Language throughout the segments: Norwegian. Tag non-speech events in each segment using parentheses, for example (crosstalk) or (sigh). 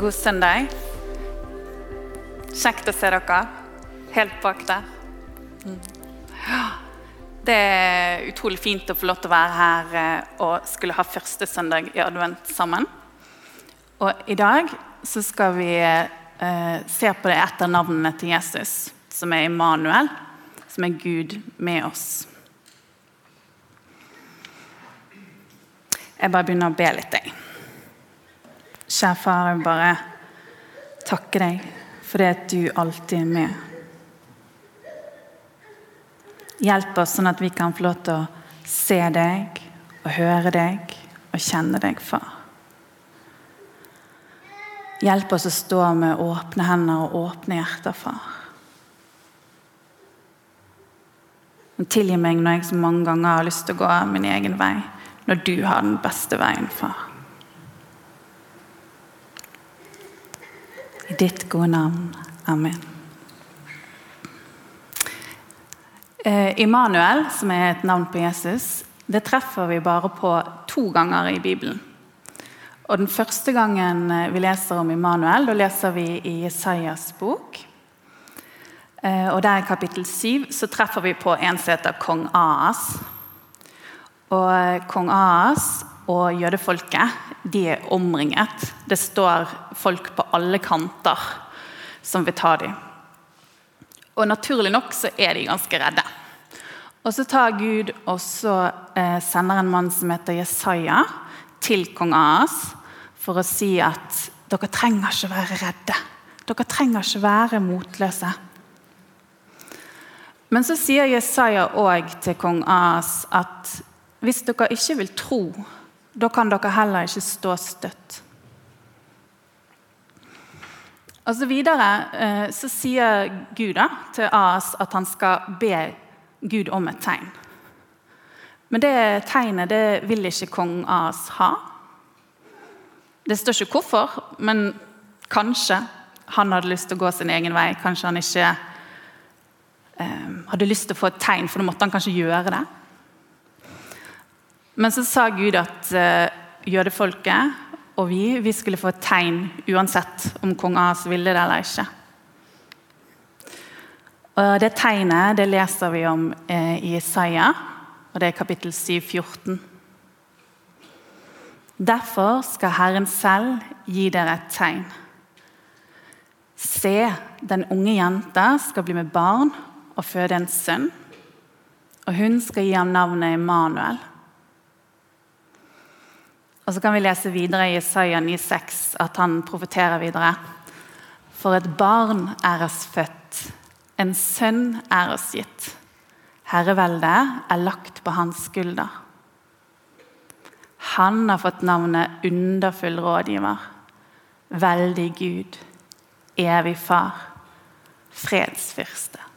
God søndag. Kjekt å se dere helt bak der. Det er utrolig fint å få lov til å være her eh, og skulle ha første søndag i advent sammen. Og i dag så skal vi eh, se på det etter navnene til Jesus, som er Immanuel, som er Gud med oss. Jeg bare begynner å be litt, jeg. Kjære far, jeg vil bare takke deg for det at du alltid er med. Hjelp oss sånn at vi kan få lov til å se deg og høre deg og kjenne deg, far. Hjelp oss å stå med åpne hender og åpne hjerter, far. Tilgi meg når jeg så mange ganger har lyst til å gå min egen vei, når du har den beste veien, far. I ditt gode navn. Amen. Eh, Immanuel, som er et navn på Jesus, det treffer vi bare på to ganger i Bibelen. Og Den første gangen eh, vi leser om Immanuel, da leser vi i Jesajas bok. Eh, og Der i kapittel 7 så treffer vi på en som heter kong Aas. Og Kong Ahas og jødefolket de er omringet. Det står folk på alle kanter som vil ta dem. Og naturlig nok så er de ganske redde. Og så tar Gud og så eh, sender en mann som heter Jesaja, til kong Aas for å si at dere trenger ikke være redde. Dere trenger ikke være motløse. Men så sier Jesaja òg til kong Aas at hvis dere ikke vil tro da kan dere heller ikke stå støtt. Og så Videre eh, så sier Gud da, til As at han skal be Gud om et tegn. Men det tegnet det vil ikke kong As ha. Det står ikke hvorfor, men kanskje han hadde lyst til å gå sin egen vei. Kanskje han ikke eh, hadde lyst til å få et tegn, for da måtte han kanskje gjøre det. Men så sa Gud at uh, jødefolket og vi, vi skulle få et tegn uansett om kong Ahas ville det eller ikke. Og Det tegnet det leser vi om uh, i Isaiah, og det er kapittel 7, 14. Derfor skal Herren selv gi dere et tegn. Se, den unge jenta skal bli med barn og føde en sønn. Og hun skal gi ham navnet Emanuel. Og så kan vi lese videre i Isaiah 9,6 at han profeterer videre. For et barn er oss født, en sønn er oss gitt. Herreveldet er lagt på hans skulder. Han har fått navnet Underfull rådgiver, veldig Gud, evig far, fredsfyrste.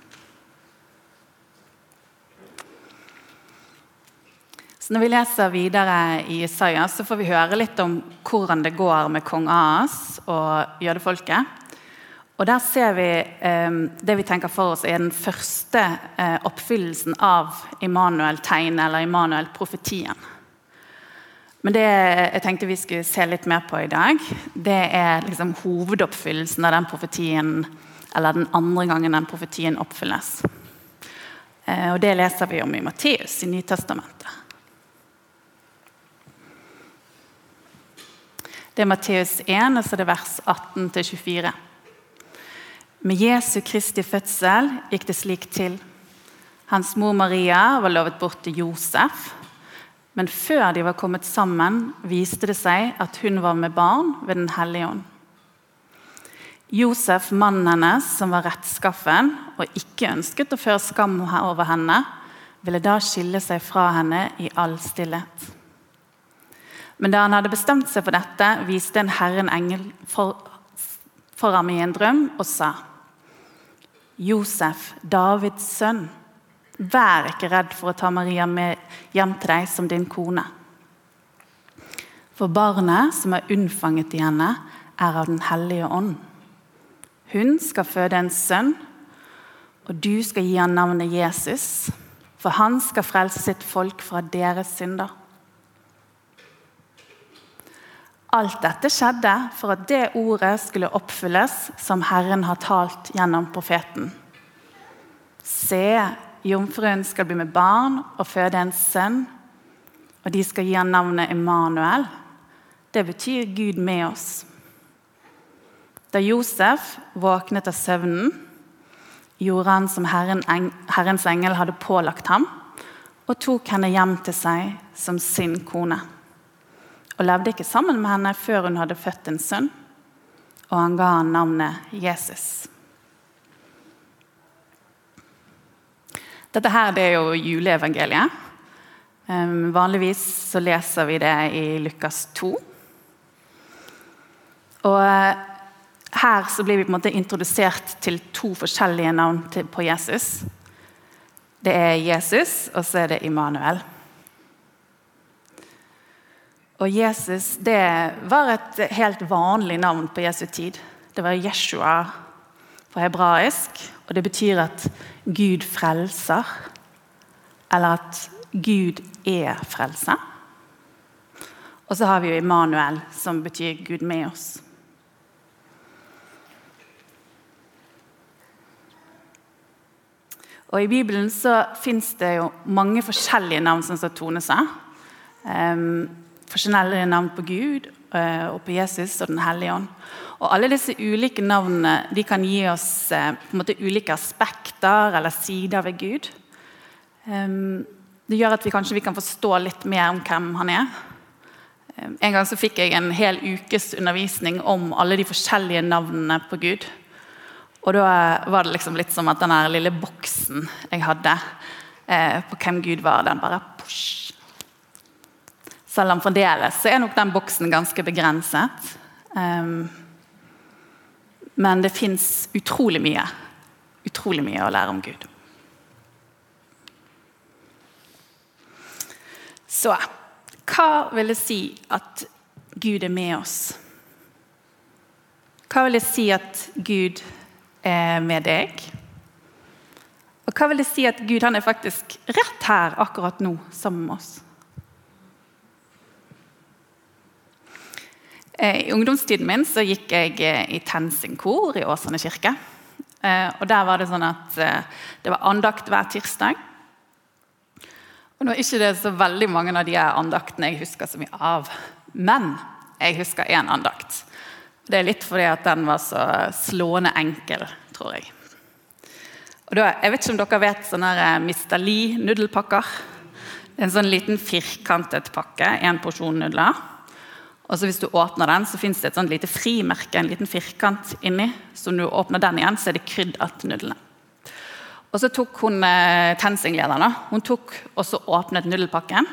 Når vi leser videre i Isaiah, så får vi høre litt om hvordan det går med kong Ahas og jødefolket. Og Der ser vi eh, det vi tenker for oss er den første eh, oppfyllelsen av Immanuel-tegnet, eller Immanuel-profetien. Men det jeg tenkte vi skulle se litt mer på i dag, det er liksom hovedoppfyllelsen av den profetien, eller den andre gangen den profetien oppfylles. Eh, og Det leser vi om i Matteus i Nytestamentet. Det er Matteus 1, altså det vers 18-24. Med Jesu Kristi fødsel gikk det slik til. Hans mor Maria var lovet bort til Josef. Men før de var kommet sammen, viste det seg at hun var med barn ved Den hellige ånd. Josef, mannen hennes, som var rettskaffen og ikke ønsket å føre skam over henne, ville da skille seg fra henne i all stillhet. Men da han hadde bestemt seg for dette, viste en herre en engel for, for ham i en drøm og sa Josef, Davids sønn, vær ikke redd for å ta Maria med hjem til deg som din kone. For barnet som er unnfanget i henne, er av Den hellige ånd. Hun skal føde en sønn, og du skal gi ham navnet Jesus, for han skal frelse sitt folk fra deres synder. Alt dette skjedde for at det ordet skulle oppfylles som Herren har talt gjennom profeten. Se, jomfruen skal bli med barn og føde en sønn, og de skal gi ham navnet Immanuel. Det betyr Gud med oss. Da Josef våknet av søvnen, gjorde han som Herren, Herrens engel hadde pålagt ham, og tok henne hjem til seg som sin kone og levde ikke sammen med henne før hun hadde født en sønn, og han ga han navnet Jesus. Dette her det er jo juleevangeliet. Um, vanligvis så leser vi det i Lukas 2. Og uh, her så blir vi på en måte introdusert til to forskjellige navn på Jesus. Det er Jesus, og så er det Immanuel. Og Jesus det var et helt vanlig navn på Jesu tid. Det var Jeshua på hebraisk, og det betyr at Gud frelser. Eller at Gud er frelse. Og så har vi jo Immanuel, som betyr Gud med oss. Og I Bibelen så fins det jo mange forskjellige navn, som Tone sa. Um, forskjellige navn på Gud eh, og på Jesus og Den hellige ånd. Og Alle disse ulike navnene de kan gi oss eh, på en måte ulike aspekter eller sider ved Gud. Ehm, det gjør at vi kanskje vi kan forstå litt mer om hvem han er. Ehm, en gang så fikk jeg en hel ukes undervisning om alle de forskjellige navnene på Gud. Og da var det liksom litt som at den lille boksen jeg hadde eh, på hvem Gud var, den bare push, selv om fremdeles så er nok den boksen ganske begrenset. Um, men det fins utrolig mye, utrolig mye å lære om Gud. Så hva vil det si at Gud er med oss? Hva vil det si at Gud er med deg? Og hva vil det si at Gud er faktisk rett her akkurat nå sammen med oss? I ungdomstiden min så gikk jeg eh, i TenSing-kor i Åsane kirke. Eh, og Der var det sånn at det var andakt hver tirsdag. Og Nå er ikke det så veldig mange av de andaktene jeg husker så mye av. Men jeg husker én andakt. Det er litt fordi at den var så slående enkel, tror jeg. Og da, jeg vet ikke om dere vet sånne Mr. Lee-nudelpakker. Er en sånn liten firkantet pakke, én porsjon nudler. Og så Hvis du åpner den, så fins det et sånt lite frimerke, en liten firkant inni. Så når du åpner den igjen, så er det kryddertnudlene. Og så tok hun eh, TenSing-lederen hun tok og så åpnet nudelpakken.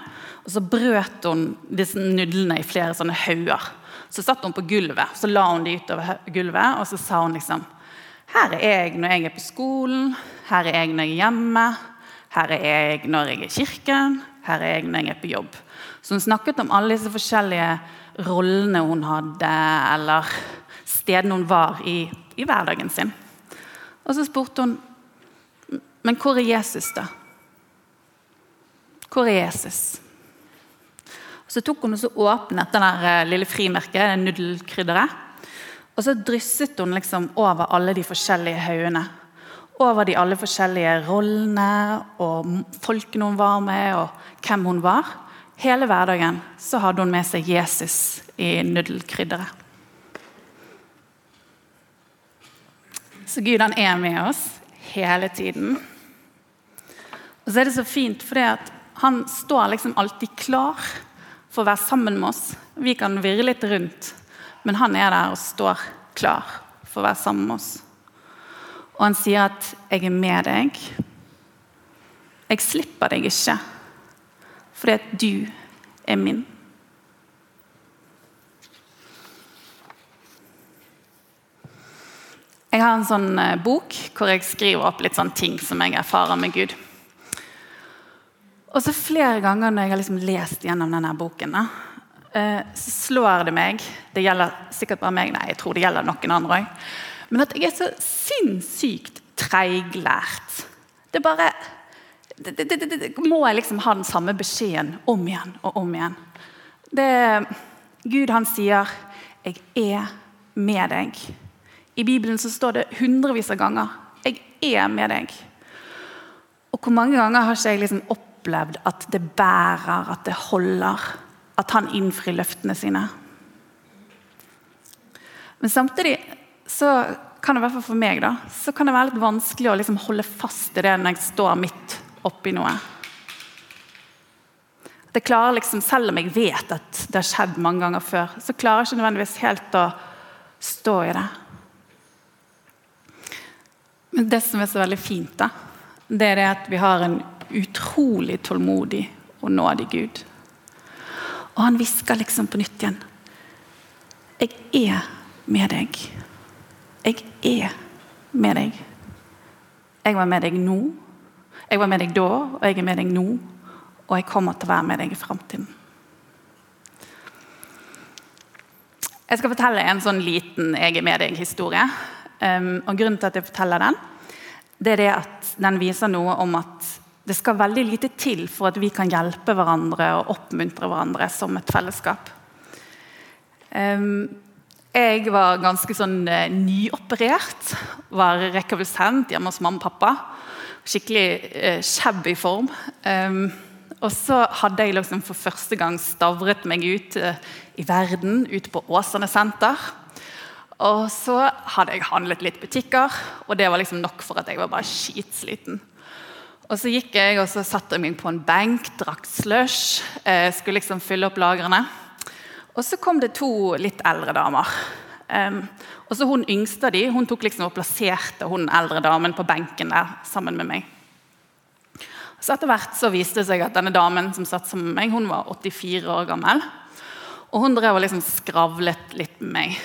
Og så brøt hun disse nudlene i flere sånne hauger. Så satt hun på gulvet, så la hun de utover gulvet, og så sa hun liksom Her er jeg når jeg er på skolen, her er jeg når jeg er hjemme, her er jeg når jeg er i kirken, her er jeg når jeg er på jobb. Så hun snakket om alle disse forskjellige rollene hun hadde, eller stedene hun var i, i hverdagen sin. Og så spurte hun men hvor er Jesus, da? Hvor er Jesus? Og så tok hun og så åpnet den der lille frimerket, nudelkrydderet. Og så drysset hun liksom over alle de forskjellige haugene. Over de alle forskjellige rollene og folkene hun var med, og hvem hun var. Hele hverdagen så hadde hun med seg Jesus i nudelkrydderet. Så Gud han er med oss hele tiden. Og så er det så fint, for han står liksom alltid klar for å være sammen med oss. Vi kan virre litt rundt, men han er der og står klar for å være sammen med oss. Og han sier at 'jeg er med deg'. Jeg slipper deg ikke fordi at du er min. Jeg har en sånn eh, bok hvor jeg skriver opp litt sånn ting som jeg erfarer med Gud. Og så Flere ganger når jeg har liksom lest gjennom denne boken, eh, så slår det meg Det gjelder sikkert bare meg, nei, jeg tror det gjelder noen andre òg. Men at jeg er så sinnssykt treiglært. Det er bare det, det, det, må jeg liksom ha den samme beskjeden om igjen og om igjen. Gud han sier 'Jeg er med deg'. I Bibelen så står det hundrevis av ganger 'Jeg er med deg'. Og hvor mange ganger har ikke jeg liksom opplevd at det bærer, at det holder? At han innfrir løftene sine? Men samtidig så kan det i hvert fall for meg da, så kan det være litt vanskelig å liksom holde fast i det når jeg står midt oppi noe. Det klarer liksom, Selv om jeg vet at det har skjedd mange ganger før, så klarer jeg ikke nødvendigvis helt å stå i det. Men det som er så veldig fint, da, det er det at vi har en utrolig tålmodig og nådig Gud. Og han hvisker liksom på nytt igjen. Jeg er med deg. Jeg er med deg. Jeg var med deg nå. Jeg var med deg da, og jeg er med deg nå. Og jeg kommer til å være med deg i framtiden. Jeg skal fortelle en sånn liten 'jeg er med deg'-historie. Um, og Grunnen til at jeg forteller den, det er det at den viser noe om at det skal veldig lite til for at vi kan hjelpe hverandre og oppmuntre hverandre som et fellesskap. Um, jeg var ganske sånn eh, nyoperert. Var rekonvalesent hjemme hos mamma og pappa. Skikkelig eh, form. Um, og så hadde jeg liksom for første gang stavret meg ut eh, i verden, ute på Åsane senter. Og så hadde jeg handlet litt butikker, og det var liksom nok for at jeg var bare skitsliten. Og så gikk jeg og så satte jeg meg på en benk, drakk slush, eh, skulle liksom fylle opp lagrene. Og så kom det to litt eldre damer. Um, og så Hun yngste av de, hun tok liksom og plasserte hun eldre damen på benken der sammen med meg. Så Etter hvert så viste det seg at denne damen som satt sammen med meg, hun var 84 år gammel. Og Hun drev og liksom skravlet litt med meg.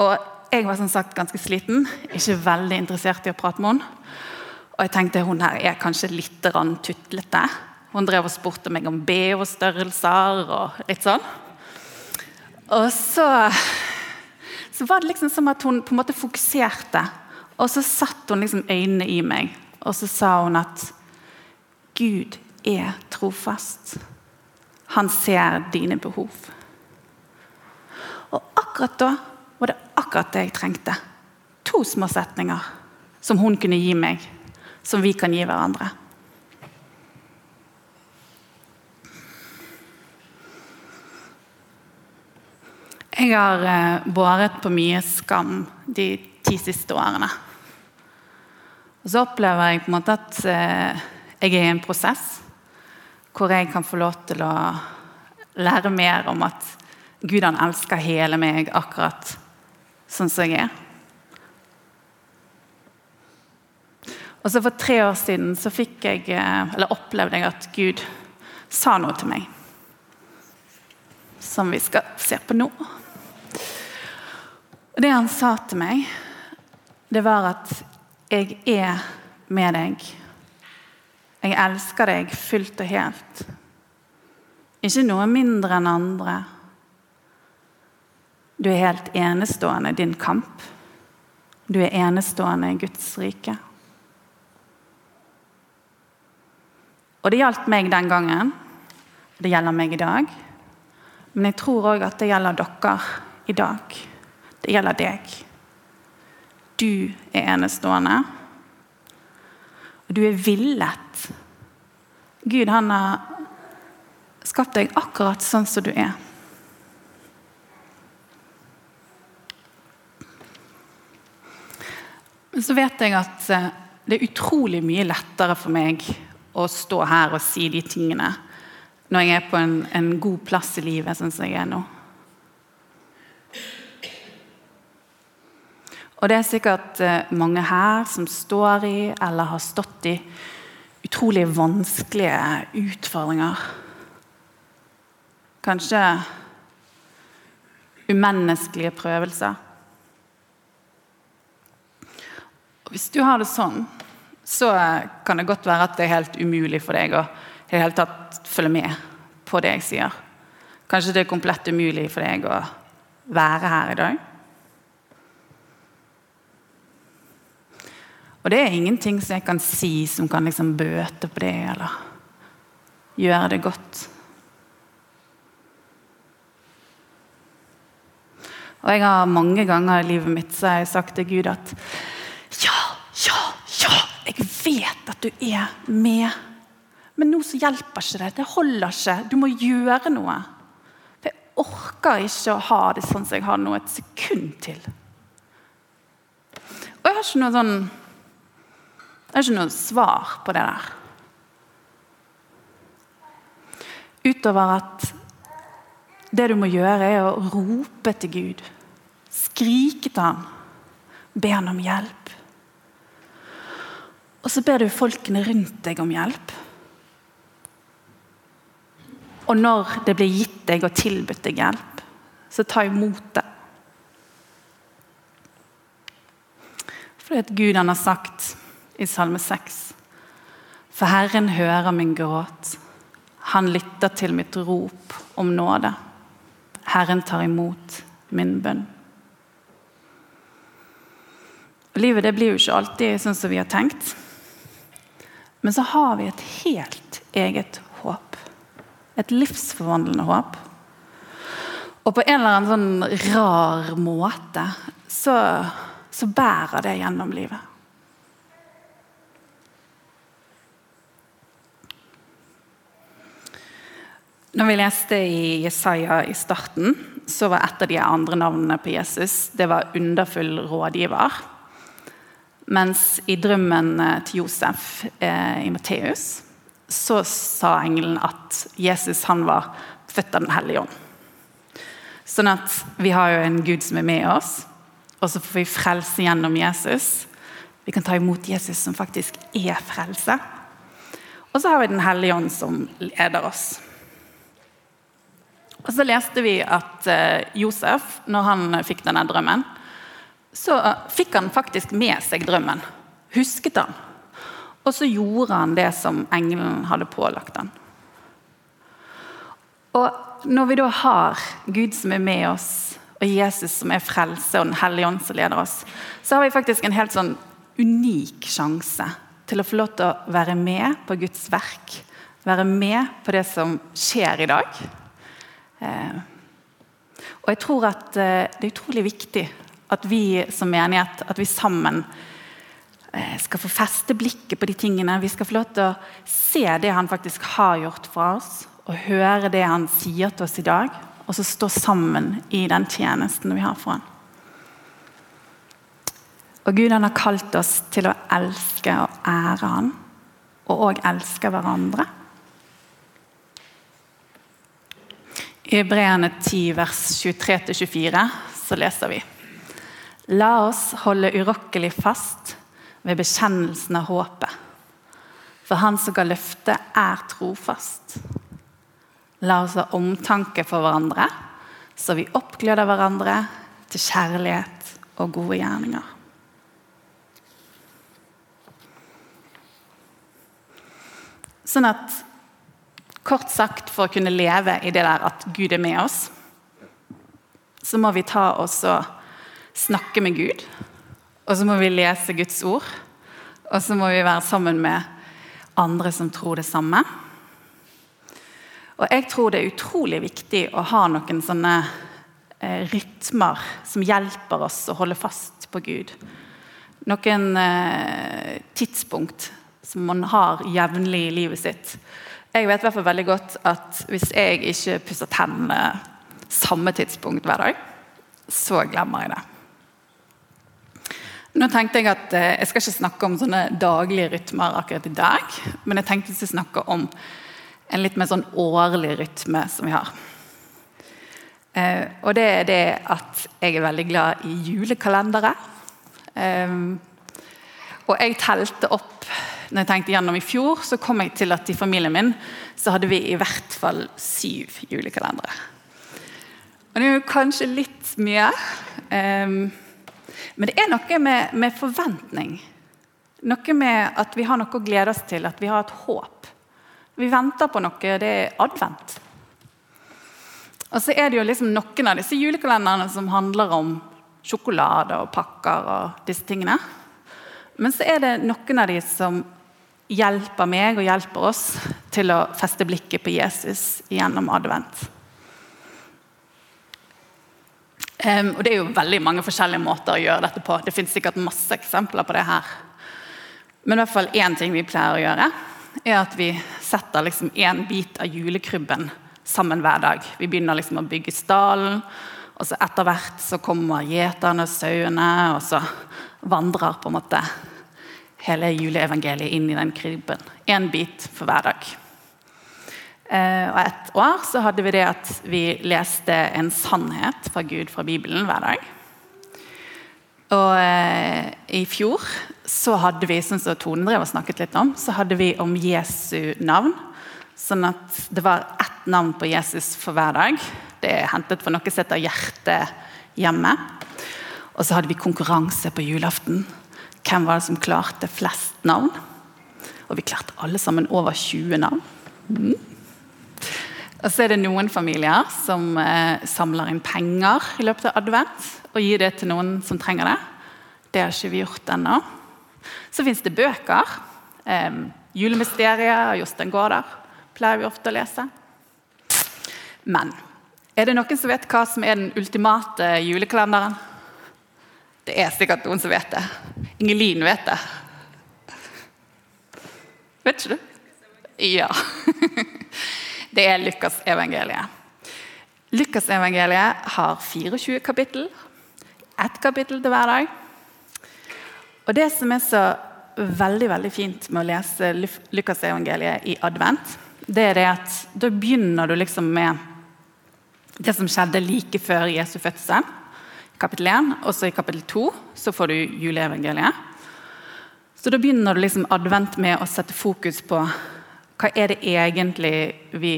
Og Jeg var som sagt ganske sliten, ikke veldig interessert i å prate med henne. Og jeg tenkte hun her er kanskje litt tutlete. Hun drev og spurte meg om BH-størrelser og litt sånn. Og så, så, var det liksom som at hun på en måte fokuserte. Og så satte hun liksom øynene i meg, og så sa hun at Gud er trofast. Han ser dine behov. Og akkurat da var det akkurat det jeg trengte. To små setninger som hun kunne gi meg, som vi kan gi hverandre. Jeg har eh, båret på mye skam de ti siste årene. Og så opplever jeg på en måte at eh, jeg er i en prosess hvor jeg kan få lov til å lære mer om at Gud han elsker hele meg akkurat sånn som jeg er. Og så For tre år siden så fikk jeg, eh, eller opplevde jeg at Gud sa noe til meg. Som vi skal se på nå. Og Det han sa til meg, det var at jeg er med deg. Jeg elsker deg fullt og helt. Ikke noe mindre enn andre. Du er helt enestående din kamp. Du er enestående i Guds rike. Og det gjaldt meg den gangen. Det gjelder meg i dag. Men jeg tror òg at det gjelder dere i dag. Det gjelder deg. Du er enestående. Og du er villet. Gud han har skapt deg akkurat sånn som du er. Men så vet jeg at eh, det er utrolig mye lettere for meg å stå her og si de tingene når jeg er på en, en god plass i livet, sånn som jeg er nå. Og det er sikkert eh, mange her som står i eller har stått i utrolig vanskelige utfordringer. Kanskje umenneskelige prøvelser. Og hvis du har det sånn, så kan det godt være at det er helt umulig for deg å i det hele tatt følge med på det jeg sier. Kanskje det er komplett umulig for deg å være her i dag. Og det er ingenting som jeg kan si som kan liksom bøte på det eller gjøre det godt. Og jeg har mange ganger i livet mitt så har jeg sagt til Gud at ja, ja, ja, jeg vet at du er med. Men nå så hjelper ikke det. Det holder ikke. Du må gjøre noe. For jeg orker ikke å ha det sånn som jeg har nå et sekund til. Og jeg har ikke noe sånn Jeg er ikke noe svar på det der. Utover at det du må gjøre, er å rope til Gud. Skrike til ham. Be han om hjelp. Og så ber du folkene rundt deg om hjelp. Og når det blir gitt deg og tilbudt deg hjelp, så ta imot det. Fordi at Gud han har sagt i Salme 6 For Herren hører min gråt. Han lytter til mitt rop om nåde. Herren tar imot min bønn. Livet det blir jo ikke alltid sånn som vi har tenkt. Men så har vi et helt eget håp. Et livsforvandlende håp. Og på en eller annen sånn rar måte så, så bærer det gjennom livet. Når vi leste i Jesaja i starten, så var et av de andre navnene på Jesus det var underfull rådgiver. Mens i drømmen eh, til Josef eh, i Matteus så sa engelen at Jesus han var født av Den hellige ånd. Sånn at vi har jo en Gud som er med oss, og så får vi frelse gjennom Jesus. Vi kan ta imot Jesus som faktisk er frelse. Og så har vi Den hellige ånd som leder oss. Og Så leste vi at eh, Josef, når han fikk denne drømmen, så fikk han faktisk med seg drømmen. Husket han. Og så gjorde han det som engelen hadde pålagt han. Og når vi da har Gud som er med oss, og Jesus som er frelse, og Den hellige ånd som leder oss, så har vi faktisk en helt sånn unik sjanse til å få lov til å være med på Guds verk. Være med på det som skjer i dag. Eh, og jeg tror at eh, det er utrolig viktig at vi som menighet at vi sammen eh, skal få feste blikket på de tingene. Vi skal få lov til å se det han faktisk har gjort for oss, og høre det han sier til oss i dag. Og så stå sammen i den tjenesten vi har for han. Og Gud han har kalt oss til å elske og ære han, og òg elske hverandre. I Breane 10, vers 23-24 så leser vi La oss holde urokkelig fast ved bekjennelsen av håpet. For Han som ga løftet, er trofast. La oss ha omtanke for hverandre, så vi oppgløder hverandre til kjærlighet og gode gjerninger. Sånn at Kort sagt, for å kunne leve i det der at Gud er med oss, så må vi ta oss og snakke med Gud. Og så må vi lese Guds ord. Og så må vi være sammen med andre som tror det samme. Og jeg tror det er utrolig viktig å ha noen sånne eh, rytmer som hjelper oss å holde fast på Gud. Noen eh, tidspunkt som man har jevnlig i livet sitt. Jeg vet i hvert fall veldig godt at hvis jeg ikke pusser tennene samme tidspunkt hver dag, så glemmer jeg det. Nå tenkte Jeg at eh, jeg skal ikke snakke om sånne daglige rytmer akkurat i dag, men jeg tenkte å snakke om en litt mer sånn årlig rytme som vi har. Eh, og det er det at jeg er veldig glad i julekalendere. Eh, og jeg telte opp når jeg tenkte gjennom i fjor, så kom jeg til at i familien min så hadde vi i hvert fall syv julekalendere. Og det er jo kanskje litt mye. Um, men det er noe med, med, forventning. Noe med at vi har noe å glede oss til, at vi har et håp. Vi venter på noe. Det er advent. Og så er det jo liksom noen av disse julekalenderne som handler om sjokolade og pakker og disse tingene. Men så er det noen av de som hjelper meg og hjelper oss til å feste blikket på Jesus gjennom advent. Og Det er jo veldig mange forskjellige måter å gjøre dette på. Det finnes sikkert masse eksempler på det her. Men i hvert fall én ting vi pleier å gjøre, er at vi setter liksom én bit av julekrybben sammen hver dag. Vi begynner liksom å bygge stallen, og så etter hvert så kommer gjeterne og sauene, og så vandrer på en måte hele juleevangeliet inn i den krybben. Én bit for hver dag. Eh, og Et år så hadde vi det at vi leste en sannhet fra Gud fra Bibelen hver dag. Og eh, I fjor så hadde vi sånn som Tone drev og snakket litt om, så hadde vi om Jesu navn. Sånn at det var ett navn på Jesus for hver dag. Det er hentet fra noe som heter Hjertehjemmet. Og så hadde vi konkurranse på julaften. Hvem var det som klarte flest navn? Og vi klarte alle sammen over 20 navn. Mm. Og så er det noen familier som eh, samler inn penger i løpet av advent og gir det til noen som trenger det. Det har ikke vi gjort ennå. Så fins det bøker. Eh, 'Julemysteriet' av Jostein Gaarder pleier vi ofte å lese. Men er det noen som vet hva som er den ultimate julekalenderen? Det er sikkert noen som vet det. Ingelin vet det. Vet ikke du? Ja. (laughs) Det er Lukasevangeliet. Lukasevangeliet har 24 kapittel. Ett kapittel til hver dag. Og Det som er så veldig veldig fint med å lese Lukasevangeliet i advent, det er det at da begynner du liksom med det som skjedde like før Jesu fødsel, kapittel 1. Og så i kapittel 2 så får du juleevangeliet. Så da begynner du liksom advent med å sette fokus på hva er det egentlig vi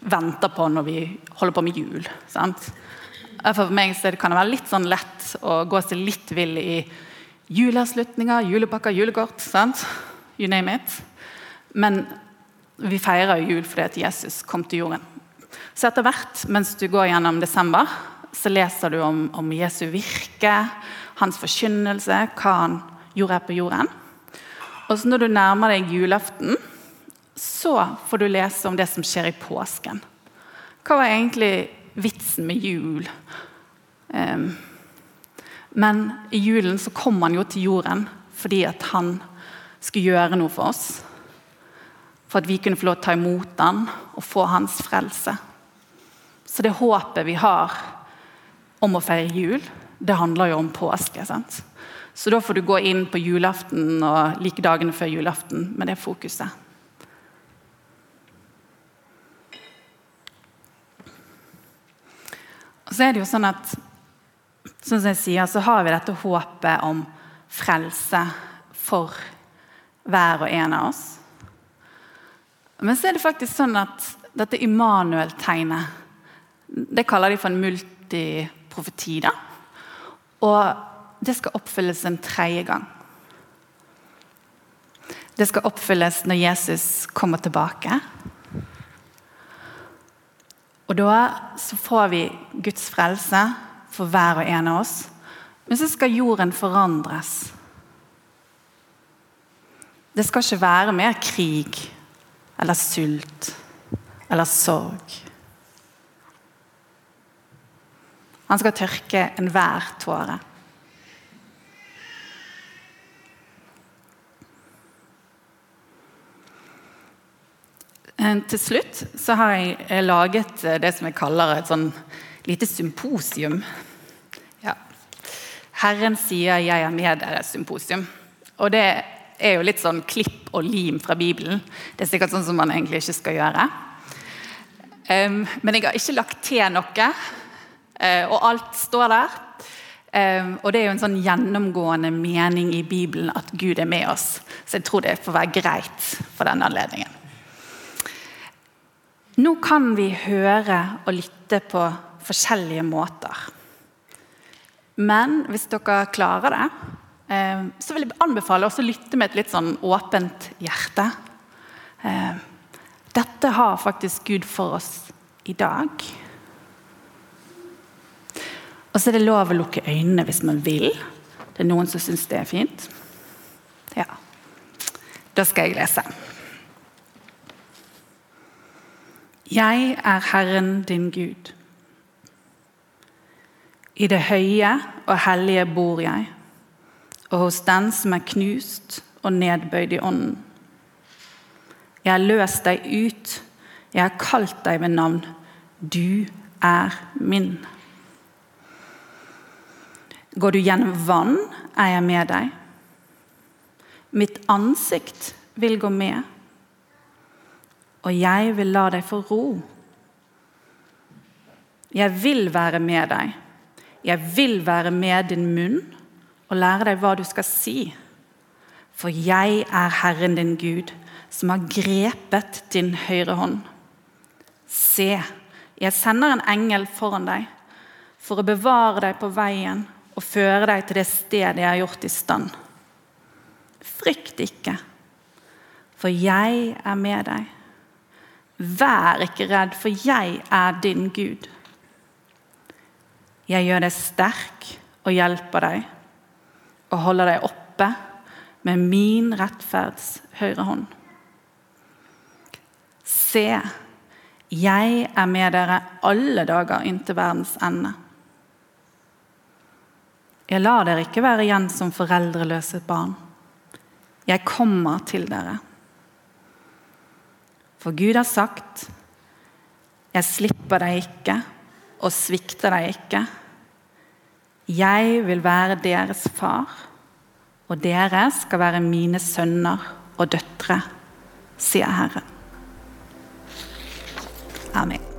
venter på når vi holder på med jul? Sant? For meg så kan det være litt sånn lett å gå seg litt vill i juleavslutninger, julepakker, julekort. Sant? You name it. Men vi feirer jul fordi at Jesus kom til jorden. Så etter hvert, mens du går gjennom desember, så leser du om, om Jesu virke, hans forkynnelse, hva han gjorde her på jorden. Og så når du nærmer deg julaften, så får du lese om det som skjer i påsken. Hva var egentlig vitsen med jul? Um, men i julen så kom han jo til jorden fordi at han skulle gjøre noe for oss. For at vi kunne få lov til å ta imot han og få hans frelse. Så det håpet vi har om å feire jul, det handler jo om påske. sant? Så da får du gå inn på julaften og like dagene før julaften med det fokuset. Og så er det jo sånn at som jeg sier, så har vi dette håpet om frelse for hver og en av oss. Men så er det faktisk sånn at dette Immanuel-tegnet det kaller de for en multiprofeti. da. Og det skal oppfylles en tredje gang. Det skal oppfylles når Jesus kommer tilbake. Og da så får vi Guds frelse for hver og en av oss. Men så skal jorden forandres. Det skal ikke være mer krig eller sult eller sorg. Han skal tørke enhver tåre. Eh, til slutt så har jeg laget eh, det som jeg kaller et sånn lite symposium. Ja. Herren sier 'jeg er med dere' symposium. Og det er jo litt sånn klipp og lim fra Bibelen. Det er sikkert sånn som man egentlig ikke skal gjøre. Men jeg har ikke lagt til noe, og alt står der. Um, og det er jo en sånn gjennomgående mening i Bibelen at Gud er med oss. Så jeg tror det får være greit for denne anledningen. Nå kan vi høre og lytte på forskjellige måter. Men hvis dere klarer det, eh, så vil jeg anbefale å lytte med et litt sånn åpent hjerte. Eh, dette har faktisk Gud for oss i dag. Og så er det lov å lukke øynene hvis man vil. Det er noen som syns det er fint. Ja. Da skal jeg lese. Jeg er Herren din Gud. I det høye og hellige bor jeg, og hos den som er knust og nedbøyd i ånden. Jeg har løst deg ut, jeg har kalt deg ved navn. Du er min. Går du gjennom vann, er jeg med deg. Mitt ansikt vil gå med, og jeg vil la deg få ro. Jeg vil være med deg. Jeg vil være med din munn og lære deg hva du skal si. For jeg er Herren din Gud, som har grepet din høyre hånd. Se, jeg sender en engel foran deg for å bevare deg på veien og føre deg til det stedet jeg har gjort i stand. Frykt ikke, for jeg er med deg. Vær ikke redd, for jeg er din Gud. Jeg gjør deg sterk og hjelper deg og holder deg oppe med min rettferds høyre hånd. Se, jeg er med dere alle dager inntil verdens ende. Jeg lar dere ikke være igjen som foreldreløse barn. Jeg kommer til dere. For Gud har sagt, jeg slipper deg ikke og svikter deg ikke. Jeg vil være deres far, og dere skal være mine sønner og døtre, sier Herren. Amen.